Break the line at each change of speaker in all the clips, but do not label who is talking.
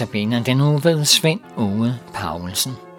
Notabene den nu ved Svend Ove Paulsen.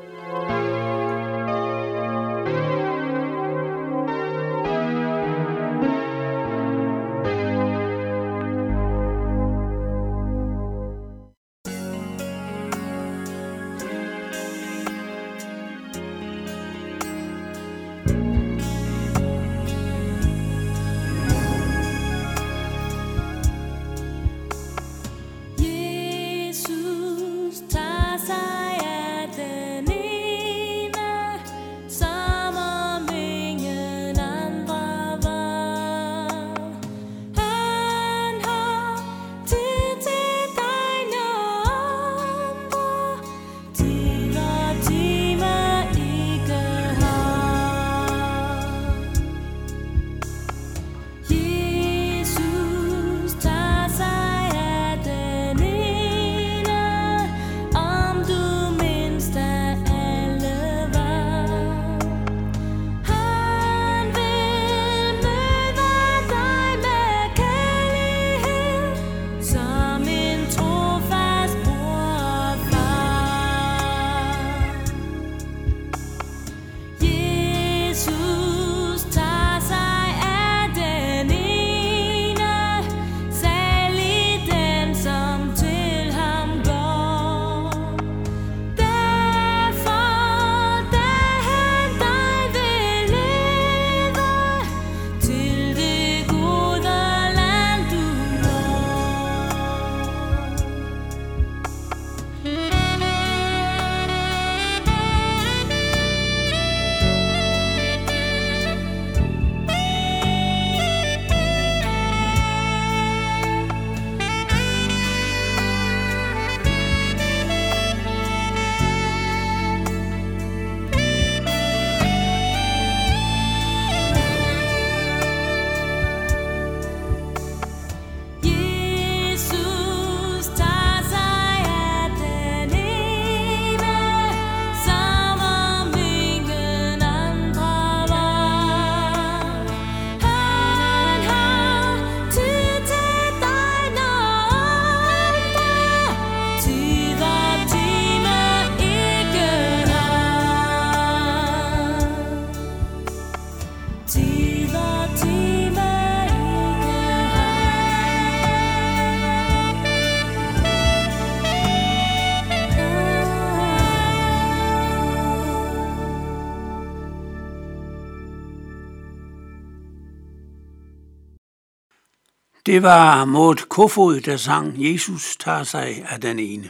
Det var
Mort Kofod, der sang Jesus tager sig af den ene.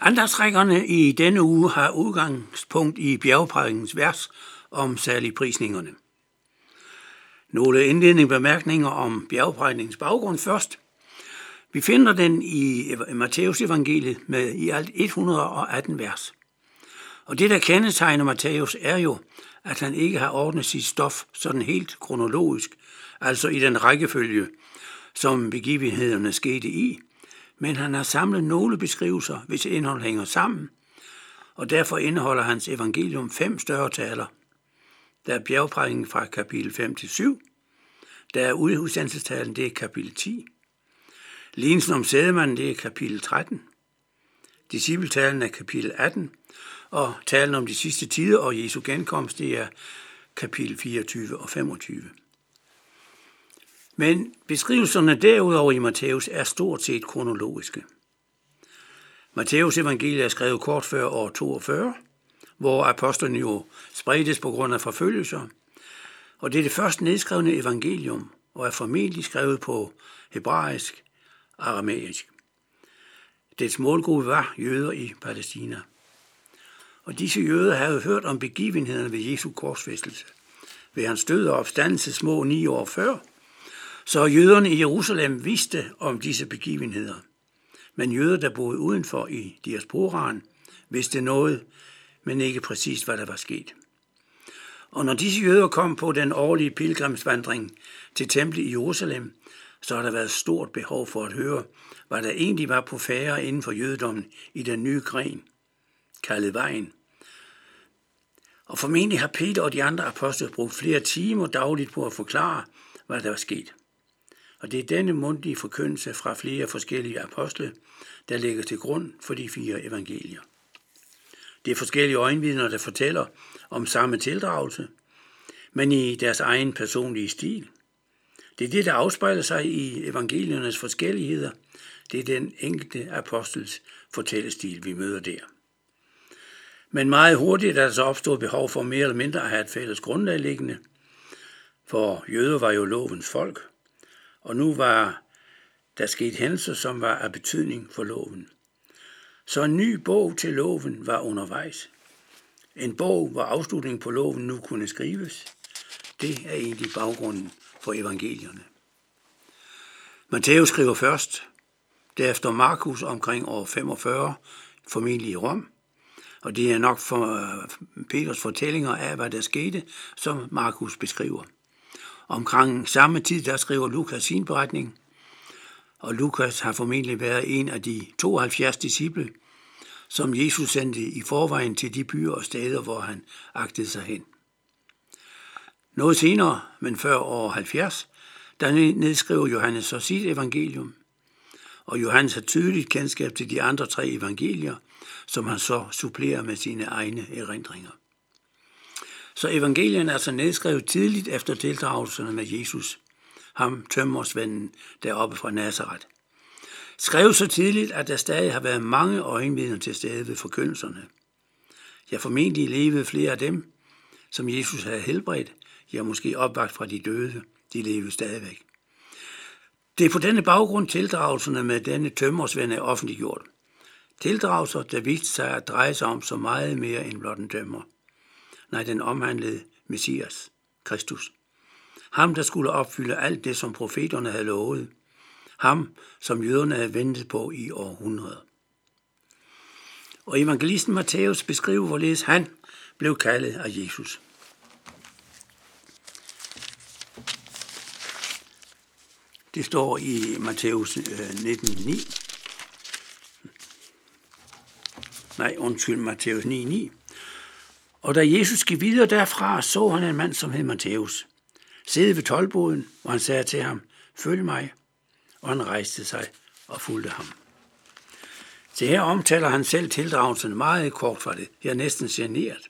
Andagtrækkerne i denne uge har udgangspunkt i bjergprædikens vers om særlig prisningerne. Nogle indledende bemærkninger om bjergprædikens baggrund først. Vi finder den i Matteus evangeliet med i alt 118 vers. Og det, der kendetegner Matthæus, er jo, at han ikke har ordnet sit stof sådan helt kronologisk, altså i den rækkefølge, som begivenhederne skete i, men han har samlet nogle beskrivelser, hvis indhold hænger sammen, og derfor indeholder hans evangelium fem større taler. Der er bjergprægningen fra kapitel 5 til 7, der er udhudsendelsestalen, det er kapitel 10, lignelsen om sædemanden, det er kapitel 13, discipletalen er kapitel 18, og talen om de sidste tider og Jesu genkomst, det er kapitel 24 og 25. Men beskrivelserne derudover i Matthæus er stort set kronologiske. Matthæus evangeliet er skrevet kort før år 42, hvor apostlene jo spredtes på grund af forfølgelser, og det er det første nedskrevne evangelium, og er formentlig skrevet på hebraisk, aramæisk. Dets målgruppe var jøder i Palæstina. Og disse jøder havde hørt om begivenhederne ved Jesu korsfæstelse, ved hans død og opstandelse små ni år før, så jøderne i Jerusalem vidste om disse begivenheder. Men jøder, der boede udenfor i diasporaen, vidste noget, men ikke præcis, hvad der var sket. Og når disse jøder kom på den årlige pilgrimsvandring til templet i Jerusalem, så har der været stort behov for at høre, hvad der egentlig var på færre inden for jødedommen i den nye gren, kaldet vejen. Og formentlig har Peter og de andre apostle brugt flere timer dagligt på at forklare, hvad der var sket. Og det er denne mundtlige forkyndelse fra flere forskellige apostle, der ligger til grund for de fire evangelier. Det er forskellige øjenvidner, der fortæller om samme tildragelse, men i deres egen personlige stil. Det er det, der afspejler sig i evangeliernes forskelligheder. Det er den enkelte apostels fortællestil, vi møder der. Men meget hurtigt er der så opstået behov for mere eller mindre at have et fælles grundlag liggende, for jøder var jo lovens folk, og nu var der sket hændelser, som var af betydning for loven. Så en ny bog til loven var undervejs. En bog, hvor afslutningen på loven nu kunne skrives. Det er egentlig baggrunden for evangelierne. Matthæus skriver først, derefter Markus omkring år 45, formentlig i Rom, og det er nok for øh, Peters fortællinger af, hvad der skete, som Markus beskriver. Omkring samme tid, der skriver Lukas sin beretning, og Lukas har formentlig været en af de 72 disciple, som Jesus sendte i forvejen til de byer og steder, hvor han agtede sig hen. Noget senere, men før år 70, der nedskriver Johannes så sit evangelium, og Johannes har tydeligt kendskab til de andre tre evangelier, som han så supplerer med sine egne erindringer. Så evangelien er altså nedskrevet tidligt efter tildragelserne med Jesus, ham tømmersvenden deroppe fra Nazareth. Skrevet så tidligt, at der stadig har været mange øjenvidner til stede ved forkyndelserne. Jeg formentlig levede flere af dem, som Jesus havde helbredt, ja måske opvagt fra de døde, de levede stadigvæk. Det er på denne baggrund tildragelserne med denne tømmersvend er offentliggjort. Tildragelser, der viste sig at dreje sig om så meget mere end blot en dømmer. Nej, den omhandlede Messias, Kristus. Ham, der skulle opfylde alt det, som profeterne havde lovet. Ham, som jøderne havde ventet på i århundreder. Og evangelisten Matthæus beskriver, hvorledes han blev kaldet af Jesus. Det står i Matthæus 19.9. Øh, Nej, undskyld, Matthæus 9.9. Og da Jesus gik videre derfra, så han en mand, som hed Matthæus, sidde ved tolvboden, og han sagde til ham, følg mig. Og han rejste sig og fulgte ham. Så her omtaler han selv tildragelsen meget kort for det. Jeg er næsten generet.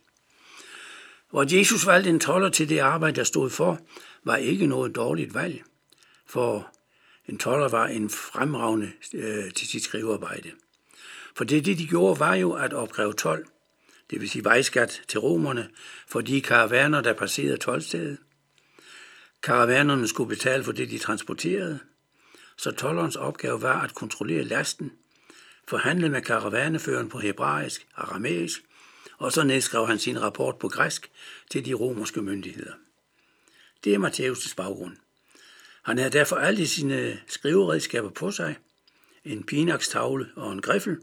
Hvor Jesus valgte en toller til det arbejde, der stod for, var ikke noget dårligt valg, for en toller var en fremragende øh, til sit skrivearbejde. For det, det de gjorde, var jo at opkræve tolv, det vil sige vejskat til romerne, for de karavaner, der passerede tolvstedet. Karavanerne skulle betale for det, de transporterede, så tollerens opgave var at kontrollere lasten, forhandle med karavaneføren på hebraisk, aramæisk, og så nedskrev han sin rapport på græsk til de romerske myndigheder. Det er Matthæus' baggrund. Han havde derfor alle sine skriveredskaber på sig, en pinakstavle og en griffel,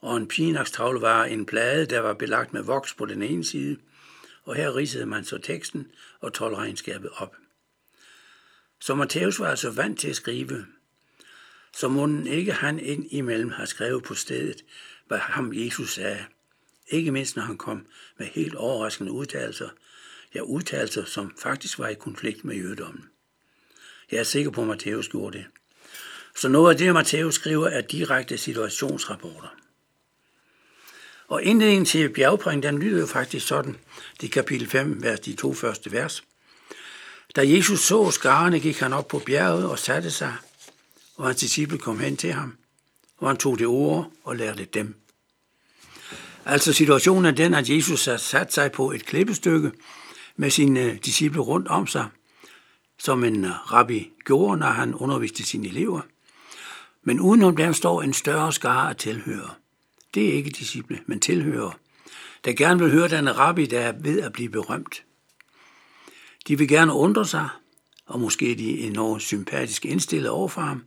og en pinakstavle var en plade, der var belagt med voks på den ene side, og her ridsede man så teksten og tolvregnskabet op. Så Matthæus var altså vant til at skrive, så må ikke han ind imellem har skrevet på stedet, hvad ham Jesus sagde. Ikke mindst når han kom med helt overraskende udtalelser, ja udtalelser, som faktisk var i konflikt med jødommen. Jeg er sikker på, at Matthæus gjorde det. Så noget af det, Matthæus skriver, er direkte situationsrapporter. Og indledningen til bjergprægen, den lyder jo faktisk sådan. Det er kapitel 5, vers, de to første vers. Da Jesus så skarne, gik han op på bjerget og satte sig, og hans disciple kom hen til ham, og han tog det ord og lærte dem. Altså situationen er den, at Jesus har sat sig på et klippestykke med sine disciple rundt om sig, som en rabbi gjorde, når han underviste sine elever. Men udenom dem står en større skare af tilhører. Det er ikke disciple, men tilhører, der gerne vil høre den rabbi, der er ved at blive berømt. De vil gerne undre sig, og måske de enormt sympatisk indstillet overfor ham,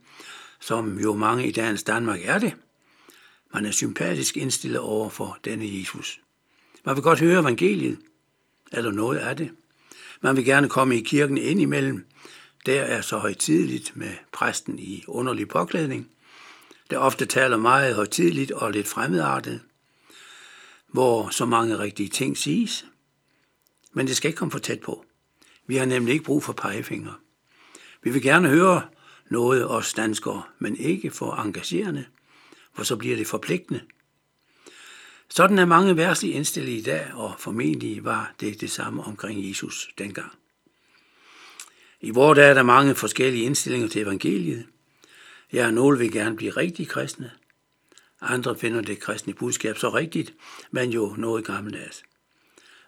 som jo mange i dagens Danmark er det. Man er sympatisk indstillet over for denne Jesus. Man vil godt høre evangeliet, eller noget af det. Man vil gerne komme i kirken indimellem. Der er så højtidligt med præsten i underlig påklædning, der ofte taler meget højtidligt og lidt fremmedartet, hvor så mange rigtige ting siges. Men det skal ikke komme for tæt på. Vi har nemlig ikke brug for pegefinger. Vi vil gerne høre noget os danskere, men ikke for engagerende, for så bliver det forpligtende. Sådan er mange værtsligt indstillet i dag, og formentlig var det det samme omkring Jesus dengang. I vores dag er der mange forskellige indstillinger til evangeliet. Ja, nogle vil gerne blive rigtig kristne. Andre finder det kristne budskab så rigtigt, men jo noget gammeldags.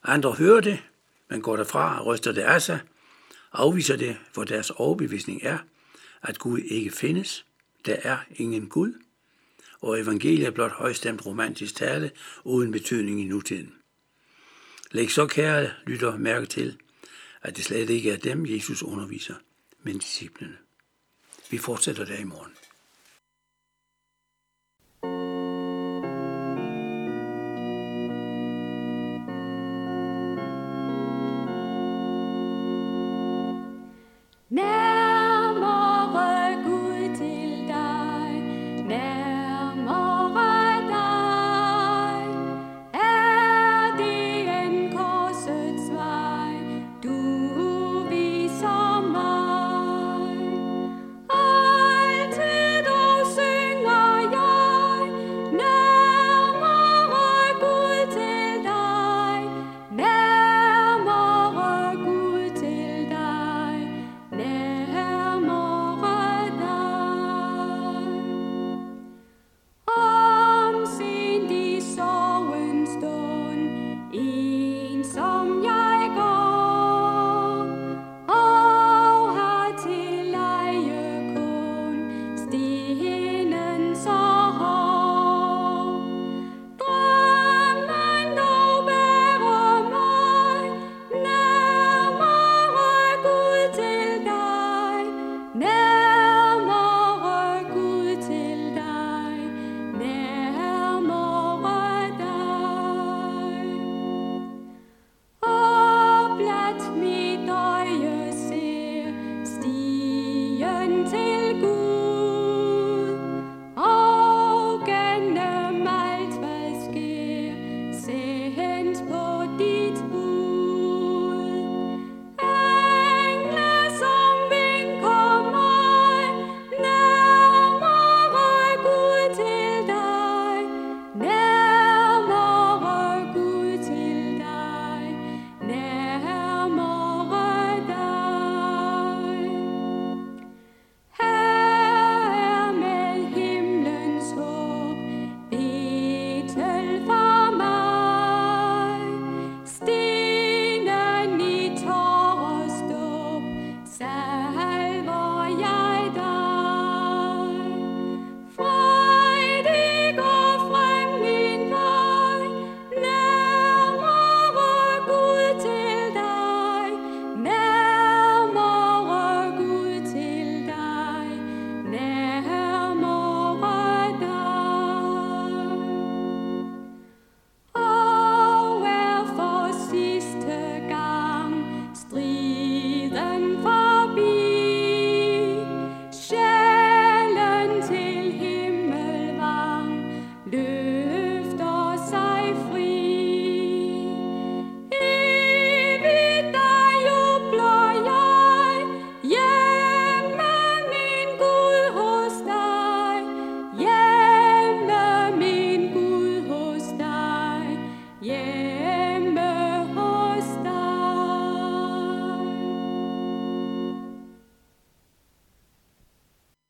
Andre hører det, men går derfra og ryster det af sig, afviser det, for deres overbevisning er, at Gud ikke findes. Der er ingen Gud, og evangeliet er blot højstemt romantisk tale uden betydning i nutiden. Læg så kære lytter mærke til, at det slet ikke er dem, Jesus underviser, men disciplene. Vi fortsætter der i morgen.